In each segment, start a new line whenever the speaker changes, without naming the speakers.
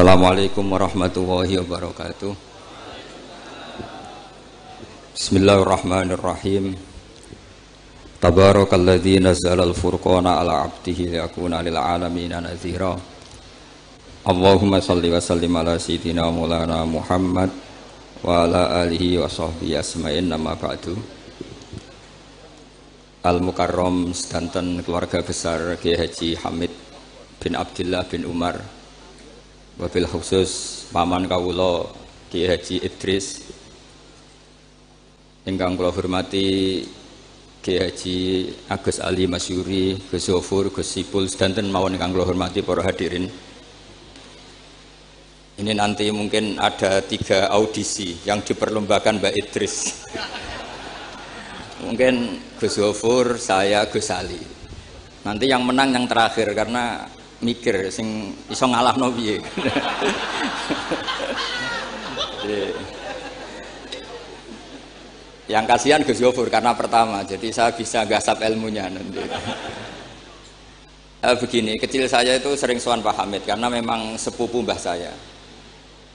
Assalamualaikum warahmatullahi wabarakatuh. Bismillahirrahmanirrahim. Tabarakalladzi nazzala al-furqana ala 'abdihi liyakuna lil 'alamin nadhira. Allahumma salli wa sallim ala sayyidina Maulana Muhammad wa ala alihi wa sahbihi asma'in nama ba'du. Al-Mukarram sedanten keluarga besar Kiai Haji Hamid bin Abdullah bin Umar wabil khusus paman kawula Kiai Haji Idris. Ingkang kula hormati Kiai Haji Agus Ali Masyuri Gus Zofur Gus Sipul sedanten mawon ingkang kula hormati para hadirin. Ini nanti mungkin ada tiga audisi yang diperlombakan Mbak Idris. Mungkin Gus Zofur saya Gus Ali. Nanti yang menang yang terakhir karena mikir sing iso ngalah no piye yang kasihan Gus Yofur karena pertama jadi saya bisa gasap ilmunya nanti. Eh, begini kecil saya itu sering suan Pak Hamid karena memang sepupu mbah saya.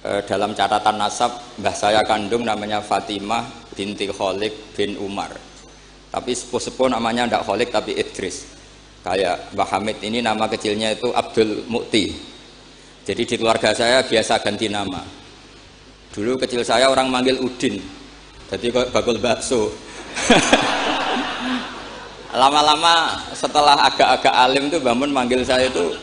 Eh, dalam catatan nasab mbah saya kandung namanya Fatimah binti Kholik bin Umar. Tapi sepuh-sepuh namanya tidak Kholik tapi Idris kayak Mbah Hamid ini nama kecilnya itu Abdul Mukti. Jadi di keluarga saya biasa ganti nama. Dulu kecil saya orang manggil Udin. Jadi bakul bakso. Lama-lama setelah agak-agak alim tuh Bamun manggil saya itu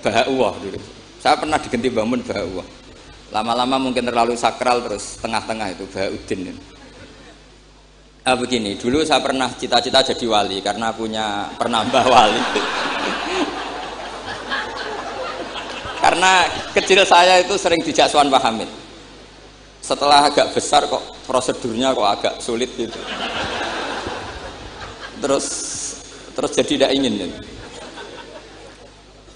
Bahauah dulu. Saya pernah diganti Bamun Bahauah lama-lama mungkin terlalu sakral terus tengah-tengah itu Bahaudin ini Ah, begini, dulu saya pernah cita-cita jadi wali karena punya penambah wali. karena kecil saya itu sering dijak Suan Hamid. Setelah agak besar kok prosedurnya kok agak sulit gitu. Terus terus jadi tidak ingin. Gitu.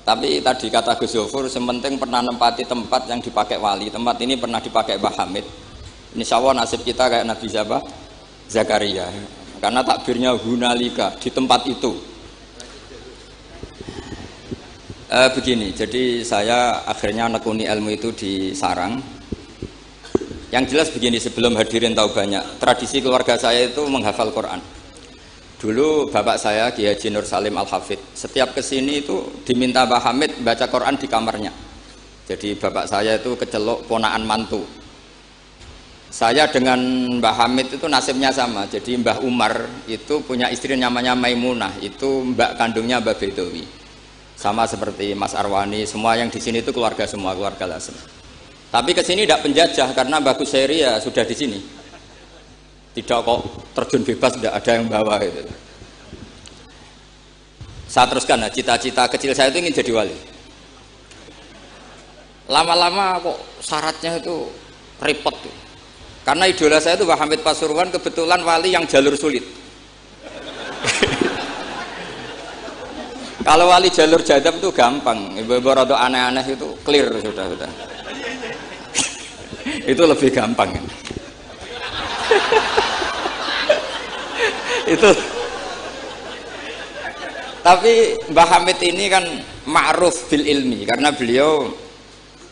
Tapi tadi kata Gus Yofur, sementing pernah nempati tempat yang dipakai wali. Tempat ini pernah dipakai Mbah Hamid. Insya Allah nasib kita kayak Nabi Zabah Zakaria. Karena takbirnya hunalika di tempat itu. E, begini jadi saya akhirnya nekuni ilmu itu di sarang. Yang jelas begini sebelum hadirin tahu banyak tradisi keluarga saya itu menghafal Quran. Dulu bapak saya Kiai Haji Nur Salim Al Hafid setiap ke sini itu diminta Mbah Hamid baca Quran di kamarnya. Jadi bapak saya itu kecelok ponaan mantu saya dengan Mbah Hamid itu nasibnya sama. Jadi Mbah Umar itu punya istri namanya Maimunah, itu mbak kandungnya Mbah Bedowi. Sama seperti Mas Arwani, semua yang di sini itu keluarga semua, keluarga Lasem. Tapi ke sini tidak penjajah karena Mbah Kuseri ya sudah di sini. Tidak kok terjun bebas tidak ada yang bawa itu. Saya teruskan, nah, cita-cita kecil saya itu ingin jadi wali. Lama-lama kok syaratnya itu repot tuh karena idola saya itu Hamid Pasuruan kebetulan wali yang jalur sulit. Kalau wali jalur jadab itu gampang, ibu-ibu rada aneh-aneh itu clear sudah sudah. itu lebih gampang. itu tapi Mbah Hamid ini kan ma'ruf bil ilmi karena beliau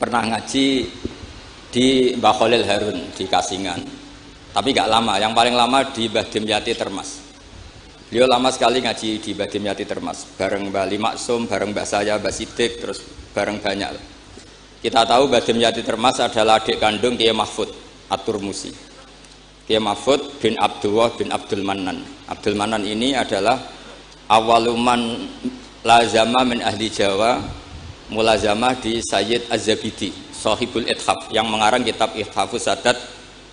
pernah ngaji di Mbah Khalil Harun di Kasingan. Tapi gak lama yang paling lama di Mbah Dimyati Termas. Beliau lama sekali ngaji di Mbah Dimyati Termas. Bareng Mbah Limaksum, bareng Mbah saya, Mbah Sidik terus bareng banyak. Kita tahu Mbah Dimyati Termas adalah adik kandung Kiai Mahfud Atur Musi. Kiai Mahfud bin Abdullah bin Abdul Manan. Abdul Manan ini adalah awaluman lazama min ahli Jawa mulazamah di Sayyid Az-Zabidi Sohibul Ithaf yang mengarang kitab Ithafus Sadat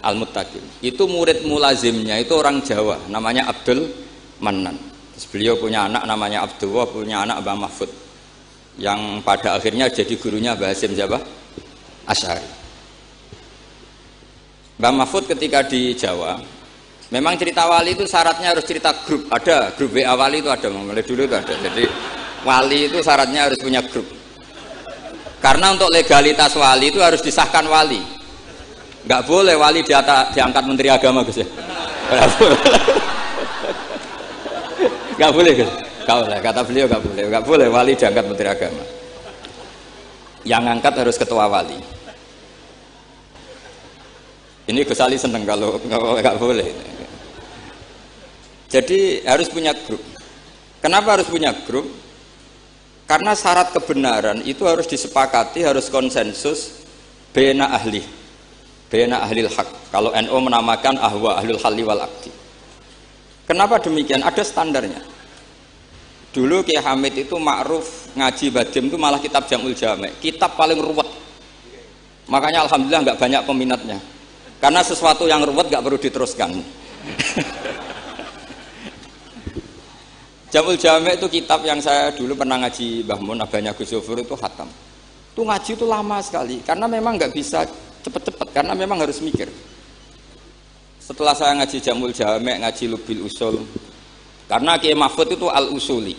Al-Muttaqin. Itu murid mulazimnya itu orang Jawa namanya Abdul Manan Terus beliau punya anak namanya Abdullah punya anak Mbah Mahfud yang pada akhirnya jadi gurunya Mbah Hasim Jawa Asyari. Mbah Mahfud ketika di Jawa memang cerita wali itu syaratnya harus cerita grup. Ada grup WA wali itu ada mulai dulu itu ada. Jadi wali itu syaratnya harus punya grup karena untuk legalitas wali itu harus disahkan wali. Nggak boleh wali diata, diangkat menteri agama Gus ya. Nggak boleh Gus. Nggak boleh. Kata beliau nggak boleh. Nggak boleh wali diangkat menteri agama. yang ngangkat harus ketua wali ini Gus Ali seneng kalau nggak boleh jadi harus punya grup kenapa harus punya grup karena syarat kebenaran itu harus disepakati harus konsensus bena ahli. Bena ahli hak kalau NU menamakan ahwa ahlul halli wal akti kenapa demikian? Ada standarnya. Dulu Kiai Hamid itu ma'ruf ngaji badim itu malah kitab jamul jamek kitab paling ruwet. Makanya alhamdulillah nggak banyak peminatnya. Karena sesuatu yang ruwet nggak perlu diteruskan Jamul Jame itu kitab yang saya dulu pernah ngaji Mbah Mun abahnya Gus itu hatam. Itu ngaji itu lama sekali karena memang nggak bisa cepet-cepet karena memang harus mikir. Setelah saya ngaji Jamul Jame, ngaji Lubil Usul, karena Kiai Mahfud itu al usuli.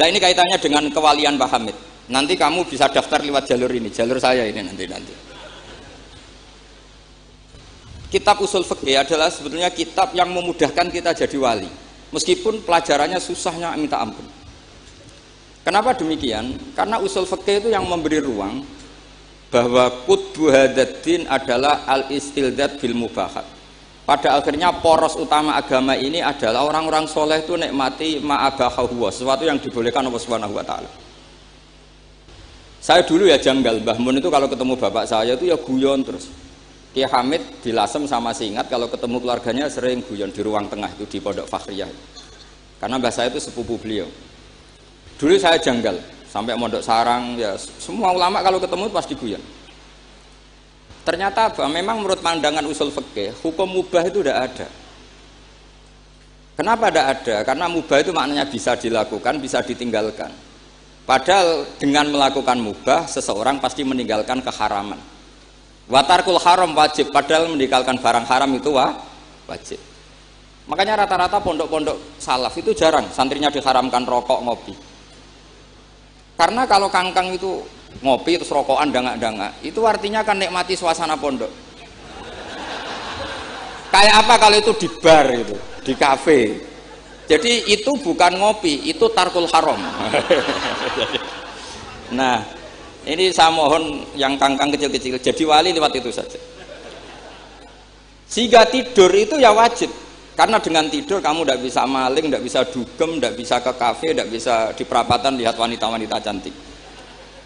Nah ini kaitannya dengan kewalian Mbah Hamid. Nanti kamu bisa daftar lewat jalur ini, jalur saya ini nanti nanti. Kitab usul fikih adalah sebetulnya kitab yang memudahkan kita jadi wali meskipun pelajarannya susahnya minta ampun. Kenapa demikian? karena usul fikih itu yang memberi ruang bahwa kutbu hadaddin adalah al istildad bil mubahat. Pada akhirnya poros utama agama ini adalah orang-orang soleh itu nikmati ma'abahahuwa sesuatu yang dibolehkan Allah subhanahu wa ta'ala. Saya dulu ya janggal Mbah Mun itu kalau ketemu bapak saya itu ya guyon terus Ki Hamid di Lasem sama Singat kalau ketemu keluarganya sering guyon di ruang tengah itu di Pondok Fakhriyah. Karena mbah saya itu sepupu beliau. Dulu saya janggal sampai Mondok Sarang ya semua ulama kalau ketemu pasti guyon. Ternyata apa? Memang menurut pandangan usul fikih hukum mubah itu tidak ada. Kenapa tidak ada? Karena mubah itu maknanya bisa dilakukan, bisa ditinggalkan. Padahal dengan melakukan mubah, seseorang pasti meninggalkan keharaman. Watarkul haram wajib, padahal meninggalkan barang haram itu wah, wajib. Makanya rata-rata pondok-pondok salaf itu jarang santrinya diharamkan rokok ngopi. Karena kalau kangkang itu ngopi terus rokokan dangak-dangak, itu artinya kan nikmati suasana pondok. Kayak apa kalau itu di bar itu, di kafe. Jadi itu bukan ngopi, itu tarkul haram. nah, ini saya mohon yang kangkang kecil-kecil jadi wali lewat itu saja. Sehingga tidur itu ya wajib. Karena dengan tidur kamu tidak bisa maling, tidak bisa dugem, tidak bisa ke kafe, tidak bisa di perapatan lihat wanita-wanita cantik.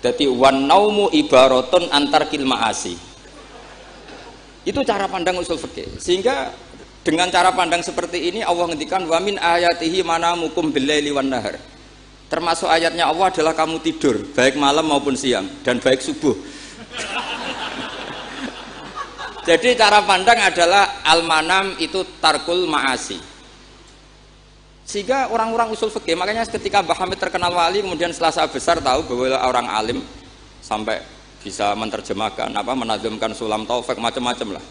Jadi wan naumu antar kilmaasi. Itu cara pandang usul fikih. Sehingga dengan cara pandang seperti ini Allah ngendikan wamin ayatihi mana mukum billaili wan nahar termasuk ayatnya Allah adalah kamu tidur baik malam maupun siang dan baik subuh. Jadi cara pandang adalah al-manam itu tarkul ma'asi. Sehingga orang-orang usul fikih makanya ketika Mbah Hamid terkenal wali kemudian setelah saya besar tahu bahwa orang alim sampai bisa menerjemahkan apa menazumkan sulam taufik macam-macam lah.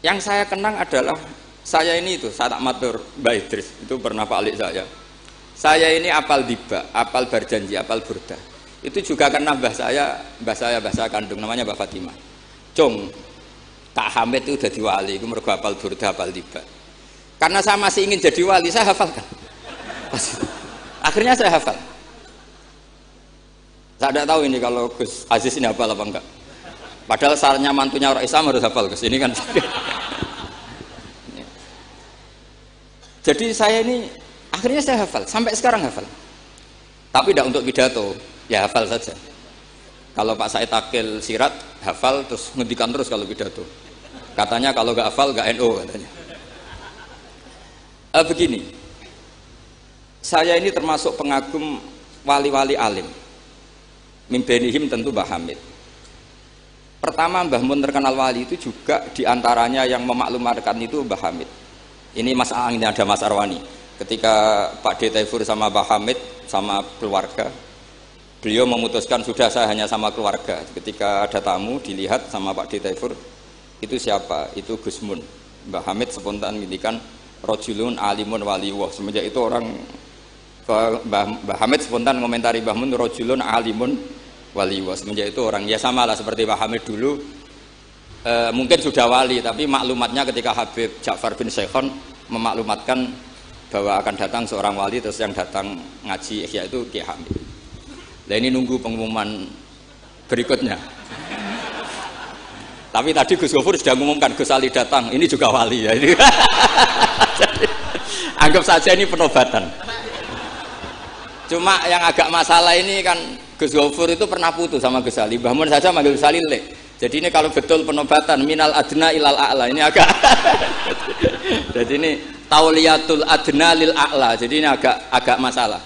Yang saya kenang adalah saya ini itu saya tak matur Mbak Idris itu pernah Pak Alik saya saya ini apal diba, apal berjanji, apal burda. Itu juga karena mbah saya, mbah saya bahasa kandung namanya Mbah Fatimah. Cung, tak Hamid itu jadi wali, itu mergo apal burda, apal diba. Karena saya masih ingin jadi wali, saya hafalkan. Akhirnya saya hafal. Saya tidak tahu ini kalau Gus Aziz ini hafal apa enggak. Padahal sarannya mantunya orang Islam harus hafal Gus. Ini kan. Jadi saya ini Akhirnya saya hafal, sampai sekarang hafal. Tapi tidak untuk pidato, ya hafal saja. Kalau Pak Said Akil sirat, hafal terus ngendikan terus kalau pidato. Katanya kalau gak hafal gak NO katanya. Eh, begini, saya ini termasuk pengagum wali-wali alim. Mimbenihim tentu Mbah Hamid. Pertama Mbah Mun terkenal wali itu juga di antaranya yang memaklumatkan itu Mbah Hamid. Ini Mas ini ada Mas Arwani ketika Pak D. Taifur sama Pak Hamid sama keluarga beliau memutuskan sudah saya hanya sama keluarga ketika ada tamu dilihat sama Pak D. Taifur itu siapa? itu Gus Mun Mbah Hamid spontan ngintikan rojulun alimun waliwah semenjak itu orang Mbah, Mbah Hamid spontan komentari Mbah Mun rojulun alimun waliwah semenjak itu orang ya sama lah seperti Mbah Hamid dulu e, mungkin sudah wali tapi maklumatnya ketika Habib Ja'far bin Syekhon memaklumatkan bahwa akan datang seorang wali terus yang datang ngaji Ihya itu Ki Hamid. Nah ini nunggu pengumuman berikutnya. Tapi tadi Gus Gofur sudah mengumumkan Gus Ali datang, ini juga wali ya. Jadi, anggap saja ini penobatan. Cuma yang agak masalah ini kan Gus Gofur itu pernah putus sama Gus Ali. Bahmun saja manggil Gus Ali le. Jadi ini kalau betul penobatan minal adna ilal a'la ini agak. Jadi ini tauliyatul adna lil a'la. Jadi ini agak agak masalah.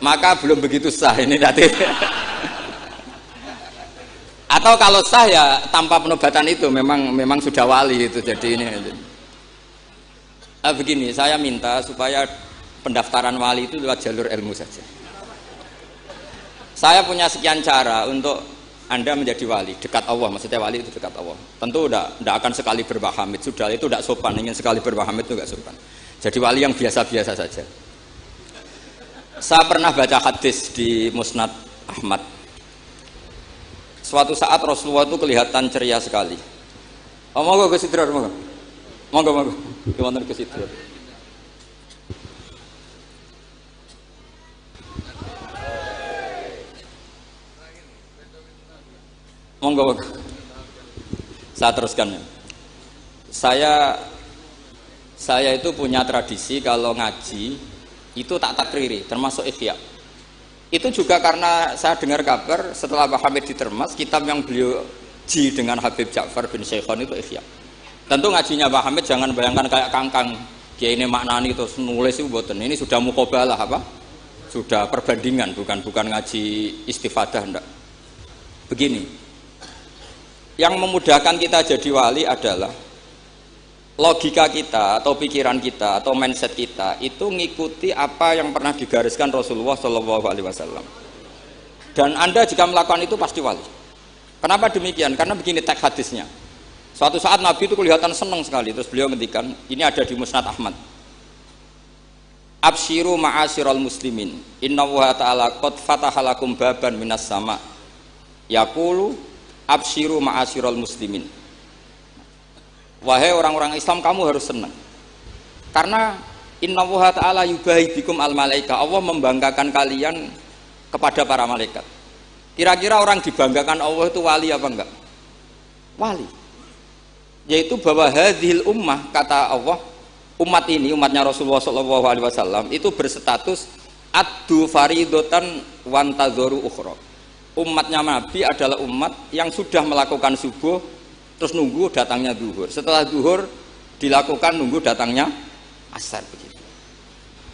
maka belum begitu sah ini nanti. Atau kalau sah ya tanpa penobatan itu memang memang sudah wali itu jadi ini. Nah, begini, saya minta supaya pendaftaran wali itu lewat jalur ilmu saja. Saya punya sekian cara untuk anda menjadi wali dekat Allah maksudnya wali itu dekat Allah tentu tidak akan sekali berbahamid sudah itu tidak sopan ingin sekali berbahamid itu tidak sopan jadi wali yang biasa-biasa saja saya pernah baca hadis di Musnad Ahmad Suatu saat Rasulullah itu kelihatan ceria sekali. Oh, monggo ke Sidrar, monggo. Monggo, monggo. Gimana ke Sidrar? Monggo. Saya teruskan. Ya. Saya saya itu punya tradisi kalau ngaji itu tak takriri, termasuk ikhya. Itu juga karena saya dengar kabar setelah Pak Hamid ditermas kitab yang beliau ji dengan Habib Ja'far bin Syekhon itu Ihya tentu ngajinya Pak Hamid jangan bayangkan kayak kangkang. Dia ini maknani terus nulis itu buatan ini sudah mukobalah apa? Sudah perbandingan bukan bukan ngaji istifadah enggak begini yang memudahkan kita jadi wali adalah logika kita atau pikiran kita atau mindset kita itu ngikuti apa yang pernah digariskan Rasulullah Shallallahu Alaihi Wasallam. Dan anda jika melakukan itu pasti wali. Kenapa demikian? Karena begini teks hadisnya. Suatu saat Nabi itu kelihatan senang sekali. Terus beliau ngendikan, ini ada di Musnad Ahmad. Abshiru ma'asyiral muslimin. Inna wa ta'ala qad fatahalakum baban minas sama. Yaqulu abshiru ma'asyiral muslimin. Wahai orang-orang Islam kamu harus senang. Karena Inna Allah Ta'ala yubahi bikum al malaika. Allah membanggakan kalian kepada para malaikat. Kira-kira orang dibanggakan Allah itu wali apa enggak? Wali. Yaitu bahwa hadhil ummah kata Allah Umat ini, umatnya Rasulullah SAW itu berstatus Adu faridotan wantazoru ukhra Umatnya Nabi adalah umat yang sudah melakukan subuh terus nunggu datangnya duhur. Setelah duhur dilakukan nunggu datangnya asar begitu.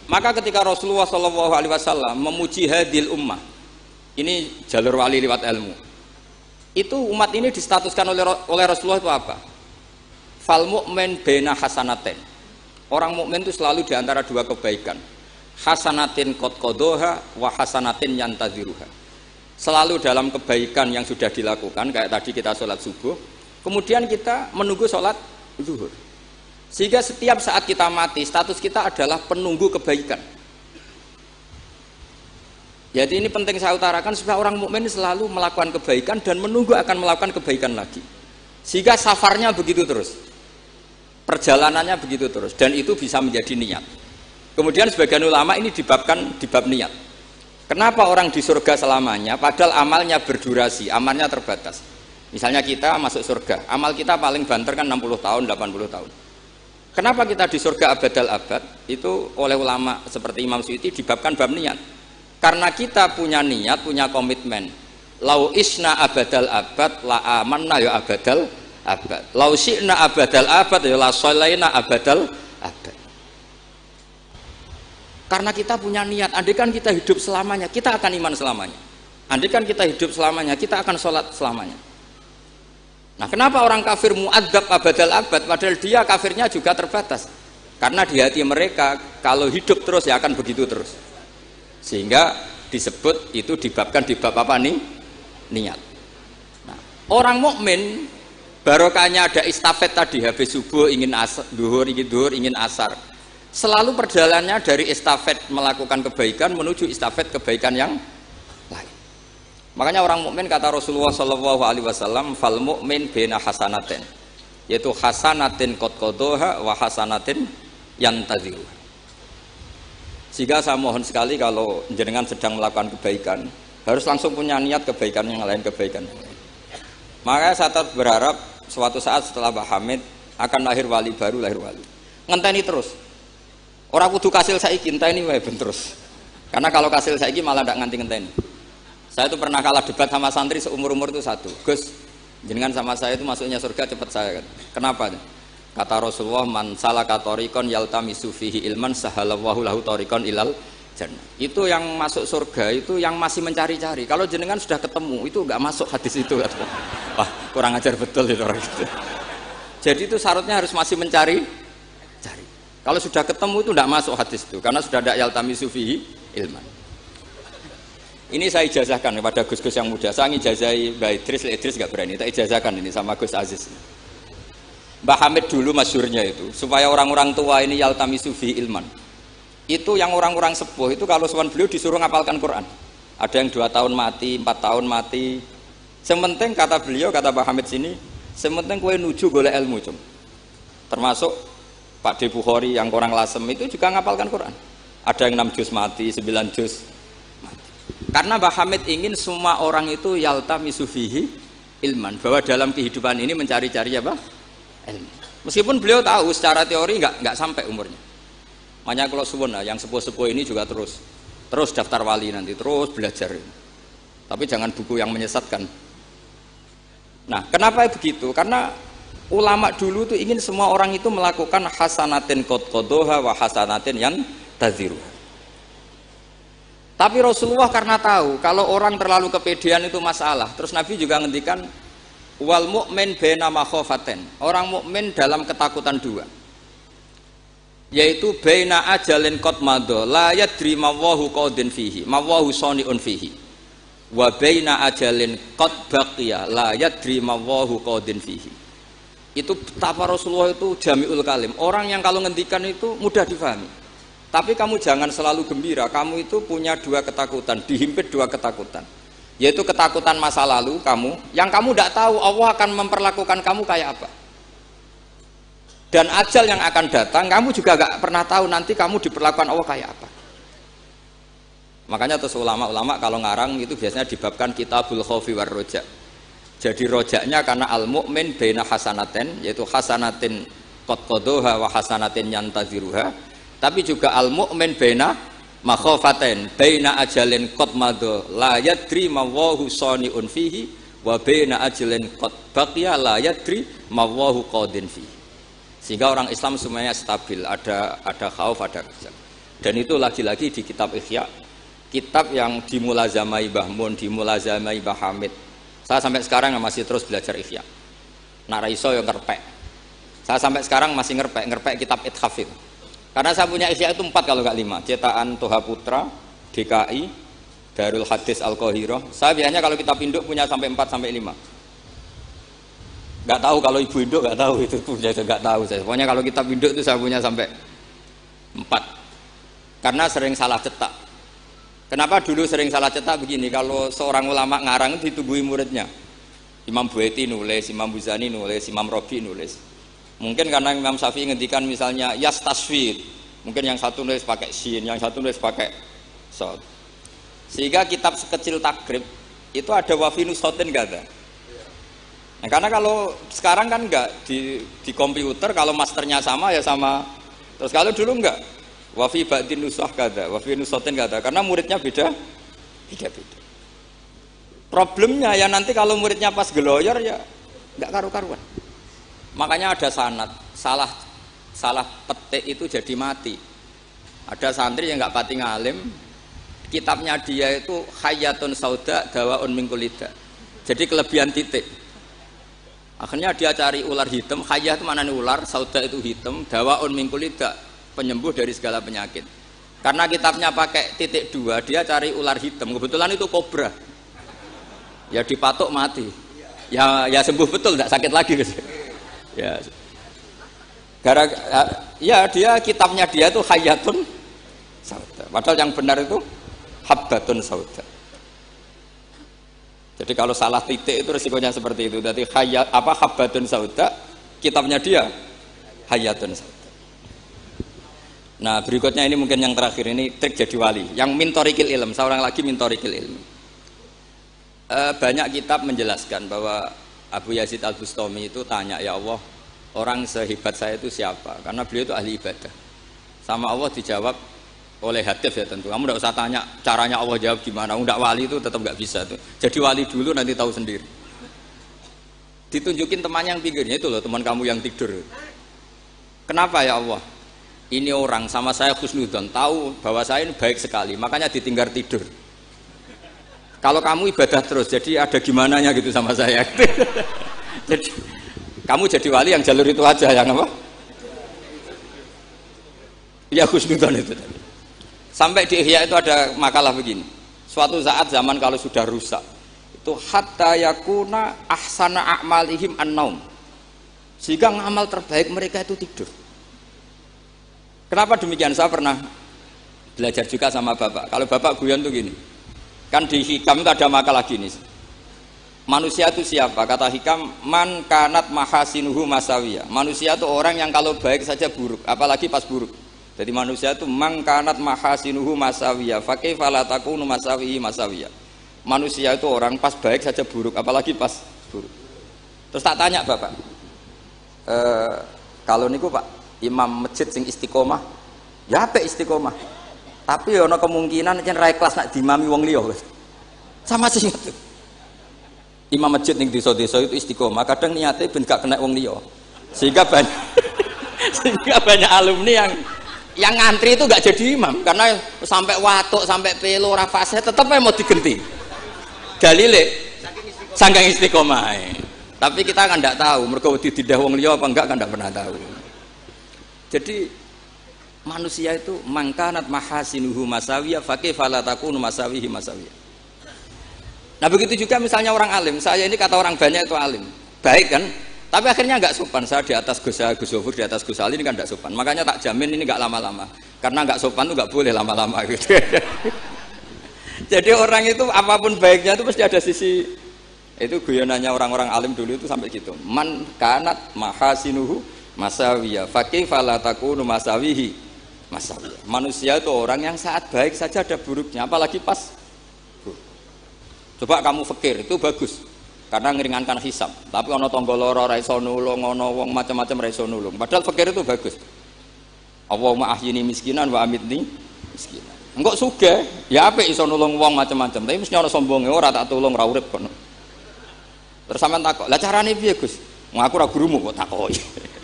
Maka ketika Rasulullah Shallallahu Alaihi Wasallam memuji hadil ummah ini jalur wali lewat ilmu. Itu umat ini distatuskan oleh oleh Rasulullah itu apa? Fal mu'min bena hasanaten orang mukmin itu selalu di antara dua kebaikan. Hasanatin kot kodoha wa hasanatin yantaziruha selalu dalam kebaikan yang sudah dilakukan kayak tadi kita sholat subuh Kemudian kita menunggu sholat zuhur. Sehingga setiap saat kita mati, status kita adalah penunggu kebaikan. Jadi ini penting saya utarakan supaya orang mukmin selalu melakukan kebaikan dan menunggu akan melakukan kebaikan lagi. Sehingga safarnya begitu terus. Perjalanannya begitu terus dan itu bisa menjadi niat. Kemudian sebagian ulama ini dibabkan di bab niat. Kenapa orang di surga selamanya padahal amalnya berdurasi, amalnya terbatas. Misalnya kita masuk surga, amal kita paling banter kan 60 tahun, 80 tahun. Kenapa kita di surga abadal abad? Itu oleh ulama seperti Imam Suyuti dibabkan bab niat. Karena kita punya niat, punya komitmen. Lau isna abadal abad, la amanna ya abadal abad. Lau syi'na abadal abad, ya la solaina abadal abad. Karena kita punya niat, andai kan kita hidup selamanya, kita akan iman selamanya. Andai kan kita hidup selamanya, kita akan sholat selamanya. Nah, kenapa orang kafir muadzab abadal abad padahal dia kafirnya juga terbatas? Karena di hati mereka kalau hidup terus ya akan begitu terus. Sehingga disebut itu dibabkan di bab apa nih? Niat. Nah, orang mukmin barokahnya ada istafet tadi habis subuh ingin asar, duhur ingin duhur ingin asar. Selalu perjalanannya dari estafet melakukan kebaikan menuju estafet kebaikan yang Makanya orang mukmin kata Rasulullah Shallallahu Alaihi Wasallam, fal mukmin bena hasanatin, yaitu hasanatin kot kodoha wa hasanatin yang tadiru. Sehingga saya mohon sekali kalau jenengan sedang melakukan kebaikan, harus langsung punya niat kebaikan yang lain kebaikan makanya saya tetap berharap suatu saat setelah Mbak Hamid akan lahir wali baru lahir wali. Ngenteni terus orang kudu kasil saya ngenteni wae ben terus karena kalau kasil saya malah tidak nganti ngenteni saya itu pernah kalah debat sama santri seumur umur itu satu Gus jenengan sama saya itu masuknya surga cepat saya kan kenapa kata Rasulullah man salaka tariqan yaltamisu fihi ilman sahalallahu lahu tariqan ilal jannah. Itu yang masuk surga itu yang masih mencari-cari. Kalau jenengan sudah ketemu itu nggak masuk hadis itu. Wah kurang ajar betul itu orang itu. Jadi itu syaratnya harus masih mencari cari. Kalau sudah ketemu itu tidak masuk hadis itu karena sudah ada yaltami sufihi ilman. Ini saya ijazahkan kepada Gus-Gus yang muda. Saya ijazahai Mbak Idris, Idris nggak berani. Tak ijazahkan ini sama Gus Aziz. Mbak Hamid dulu masyurnya itu supaya orang-orang tua ini yaltami sufi ilman itu yang orang-orang sepuh itu kalau suan beliau disuruh ngapalkan Quran ada yang dua tahun mati empat tahun mati sementing kata beliau kata Pak Hamid sini sementing kue nuju golek ilmu cum termasuk Pak De Bukhari yang orang lasem itu juga ngapalkan Quran ada yang enam juz mati sembilan juz mati karena Pak Hamid ingin semua orang itu yalta misufihi ilman bahwa dalam kehidupan ini mencari-cari apa ilmu meskipun beliau tahu secara teori nggak nggak sampai umurnya Makanya kalau suwun yang sepuh-sepuh ini juga terus terus daftar wali nanti terus belajar. Tapi jangan buku yang menyesatkan. Nah, kenapa begitu? Karena ulama dulu itu ingin semua orang itu melakukan hasanatin kot kodoha wa hasanatin yang taziru. Tapi Rasulullah karena tahu kalau orang terlalu kepedean itu masalah. Terus Nabi juga ngendikan wal mukmin bena makhofaten. Orang mukmin dalam ketakutan dua yaitu baina ajalin qad madha la yadri mawahu qadin fihi mawahu saniun fihi wa baina ajalin qad baqiya la yadri mawahu qadin fihi itu betapa Rasulullah itu jamiul kalim. Orang yang kalau ngendikan itu mudah difahami. Tapi kamu jangan selalu gembira. Kamu itu punya dua ketakutan. Dihimpit dua ketakutan. Yaitu ketakutan masa lalu kamu. Yang kamu tidak tahu Allah akan memperlakukan kamu kayak apa. Dan ajal yang akan datang kamu juga gak pernah tahu nanti kamu diperlakukan Allah kayak apa. Makanya terus ulama-ulama kalau ngarang itu biasanya dibabkan kitabul khawfi war jadi rojaknya karena al mu'min baina hasanaten yaitu hasanatin qad qadoha wa hasanatin yantaziruha. Tapi juga al mu'min baina makhofaten baina ajalin qad madho la yadri mawahu saniun fihi wa baina ajalin qad baqiya la yadri mawahu qadin fihi. Sehingga orang Islam semuanya stabil ada ada khauf ada rujak dan itu lagi-lagi di kitab Ikhya kitab yang dimulazamai Mbah Mun dimulazamai Mbah Hamid saya sampai sekarang masih terus belajar Ikhya naraiso yang ngerpek. Saya sampai sekarang masih ngerpek ngerpek kitab Ithaf karena saya punya Ikhya itu empat kalau nggak lima. Cetakan Toha Putra DKI Darul Hadis Al Qahirah saya biasanya kalau kitab induk punya sampai empat sampai lima. Nggak tahu kalau ibu induk nggak tahu itu punya itu nggak tahu saya. Pokoknya kalau kitab induk itu saya punya sampai empat. Karena sering salah cetak kenapa dulu sering salah cetak begini? Kalau seorang ulama ngarang itu ditungguin muridnya. Imam Bueti nulis Imam Buzani nulis Imam Robi nulis. Mungkin karena Imam Syafi'i ngendikan misalnya yas tasfid mungkin yang satu nulis pakai sin yang satu nulis pakai sod. Sehingga kitab sekecil takrib itu ada wafinus sotin gak ada? Nah, karena kalau sekarang kan enggak di, di komputer kalau masternya sama ya sama. Terus kalau dulu enggak. Wafi ba'din nusah kata, wafi nusotin kata. Karena muridnya beda, beda-beda. Problemnya ya nanti kalau muridnya pas geloyor ya enggak karu-karuan. Makanya ada sanat, salah salah petik itu jadi mati. Ada santri yang enggak pati ngalim, kitabnya dia itu hayatun sauda dawaun mingkulida. Jadi kelebihan titik Akhirnya dia cari ular hitam, khayah itu mana ular, sauda itu hitam, dawaun mingkulida, penyembuh dari segala penyakit. Karena kitabnya pakai titik dua, dia cari ular hitam. Kebetulan itu kobra. Ya dipatok mati. Ya ya sembuh betul, tidak sakit lagi. Ya. Gara ya dia kitabnya dia itu hayatun sauda. Padahal yang benar itu habbatun sauda. Jadi kalau salah titik itu resikonya seperti itu. Jadi hayat apa habbatun sauda kitabnya dia hayatun sauda. Nah berikutnya ini mungkin yang terakhir ini trik jadi wali. Yang mintorikil ilm, seorang lagi mintorikil ilm. eh, banyak kitab menjelaskan bahwa Abu Yazid Al Bustami itu tanya ya Allah orang sehebat saya itu siapa? Karena beliau itu ahli ibadah. Sama Allah dijawab oleh hatif ya tentu. Kamu tidak usah tanya caranya Allah jawab gimana. Tidak wali itu tetap nggak bisa tuh. Jadi wali dulu nanti tahu sendiri. Ditunjukin temannya yang pinggirnya itu loh teman kamu yang tidur. Kenapa ya Allah ini orang sama saya khusnudon tahu bahwa saya ini baik sekali makanya ditinggal tidur. Kalau kamu ibadah terus jadi ada gimana gitu sama saya. Jadi kamu jadi wali yang jalur itu aja yang apa? Ya khusnudon itu sampai di Ihya itu ada makalah begini. Suatu saat zaman kalau sudah rusak itu hatta yakuna ahsana a'malihim an-naum. Sehingga ngamal terbaik mereka itu tidur kenapa demikian saya pernah belajar juga sama bapak kalau bapak guyon tuh gini Kan di hikam itu ada makalah gini. Manusia itu siapa? Kata hikam, man kanat mahasinuhu masawiyah. Manusia itu orang yang kalau baik saja buruk, apalagi pas buruk. Jadi manusia itu man kanat mahasinuhu masawiyah. Fakih falatakunu masawihi masawiyah. Manusia itu orang pas baik saja buruk, apalagi pas buruk. Terus tak tanya bapak, e, kalau niku pak imam masjid sing istiqomah, ya apa istiqomah? Tapi ono kemungkinan jen rai kelas nak dimami wong liya. Sama sih itu. Imam masjid ning desa-desa itu istiqomah, kadang niatnya ben gak kena wong liya. Sehingga banyak sehingga banyak alumni yang yang ngantri itu gak jadi imam karena sampai watuk sampai pelo rafase tetap mau digenti dalile sanggang istiqomah tapi kita kan tidak tahu mereka tidak wong liya apa enggak kan tidak pernah tahu jadi manusia itu mangkanat mahasinuhu masawiyah fakih falatakunu masawihi masawiyah. Nah begitu juga misalnya orang alim. Saya ini kata orang banyak itu alim. Baik kan? Tapi akhirnya nggak sopan. Saya di atas Gus Gus di atas Gus Ali ini kan nggak sopan. Makanya tak jamin ini nggak lama-lama. Karena nggak sopan tuh nggak boleh lama-lama gitu. Jadi orang itu apa pun baiknya itu pasti ada sisi. Itu guyonannya orang-orang alim dulu itu sampai gitu. Man kanat mahasinuhu masawiyah. Fakih falatakunu masawihi. Masalah manusia itu orang yang saat baik saja ada buruknya apalagi pas coba kamu fakir itu bagus. Karena ngeringankan hisap tapi ono tonggo loro raiso nulung ono wong macam-macam raiso nulung. Padahal fakir itu bagus. Allahumma ahyini miskinan wa amitni miskinan. Enggak suge ya apa iso nulung wong macam-macam. Tapi mesti ono sombongnya ora tak tulung ra urip kono. Terus sampean takok lah carane piye Gus? Ngaku ra gurumu kok takoki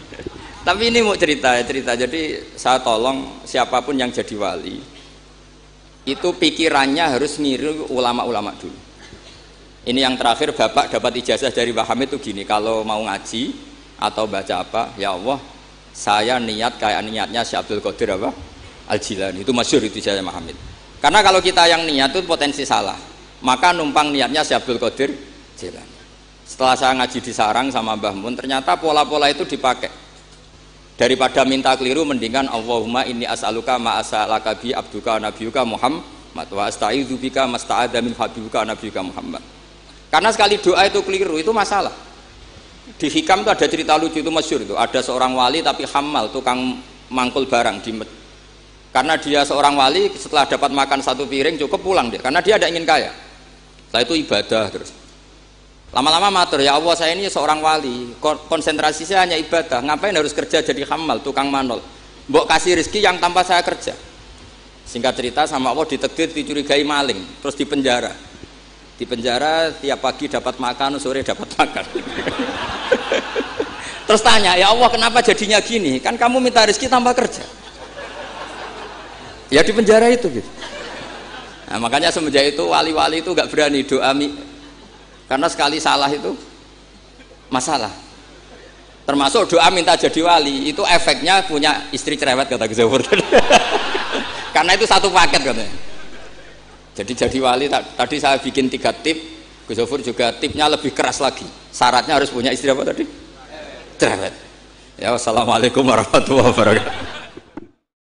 tapi ini mau cerita ya cerita. Jadi saya tolong siapa pun yang jadi wali itu pikirannya harus mirip ulama-ulama dulu. Ini yang terakhir bapak dapat ijazah dari Hamid itu gini, kalau mau ngaji atau baca apa, ya Allah, saya niat kayak niatnya si Abdul Qadir apa? Al Jilani itu masyur itu Mbah Hamid. Karena kalau kita yang niat itu potensi salah, maka numpang niatnya si Abdul Qadir Jilani. Setelah saya ngaji di sarang sama Mbah Mun, ternyata pola-pola itu dipakai daripada minta keliru mendingan Allahumma inni as'aluka ma as'alaka bi abduka nabiyuka Muhammad wa astaizu bika masta'adha min habibuka nabiyuka Muhammad. Karena sekali doa itu keliru itu masalah. Di hikam itu ada cerita lucu itu masyur itu. Ada seorang wali tapi hamal tukang mangkul barang di karena dia seorang wali setelah dapat makan satu piring cukup pulang dia. Karena dia ada ingin kaya. Setelah itu ibadah terus Lama-lama matur, ya Allah saya ini seorang wali, konsentrasi saya hanya ibadah, ngapain harus kerja jadi hamal, tukang manol. Mbok kasih rezeki yang tanpa saya kerja. Singkat cerita sama Allah ditekdir dicurigai maling, terus di penjara. Di penjara tiap pagi dapat makan, sore dapat makan. terus tanya, ya Allah kenapa jadinya gini? Kan kamu minta rezeki tanpa kerja. Ya di penjara itu gitu. Nah, makanya semenjak itu wali-wali itu gak berani doa karena sekali salah itu masalah. Termasuk doa minta jadi wali itu efeknya punya istri cerewet kata Gus karena itu satu paket katanya. Jadi jadi wali tadi saya bikin tiga tip Gus juga tipnya lebih keras lagi. Syaratnya harus punya istri apa tadi? Cerewet. Ya wassalamualaikum warahmatullahi wabarakatuh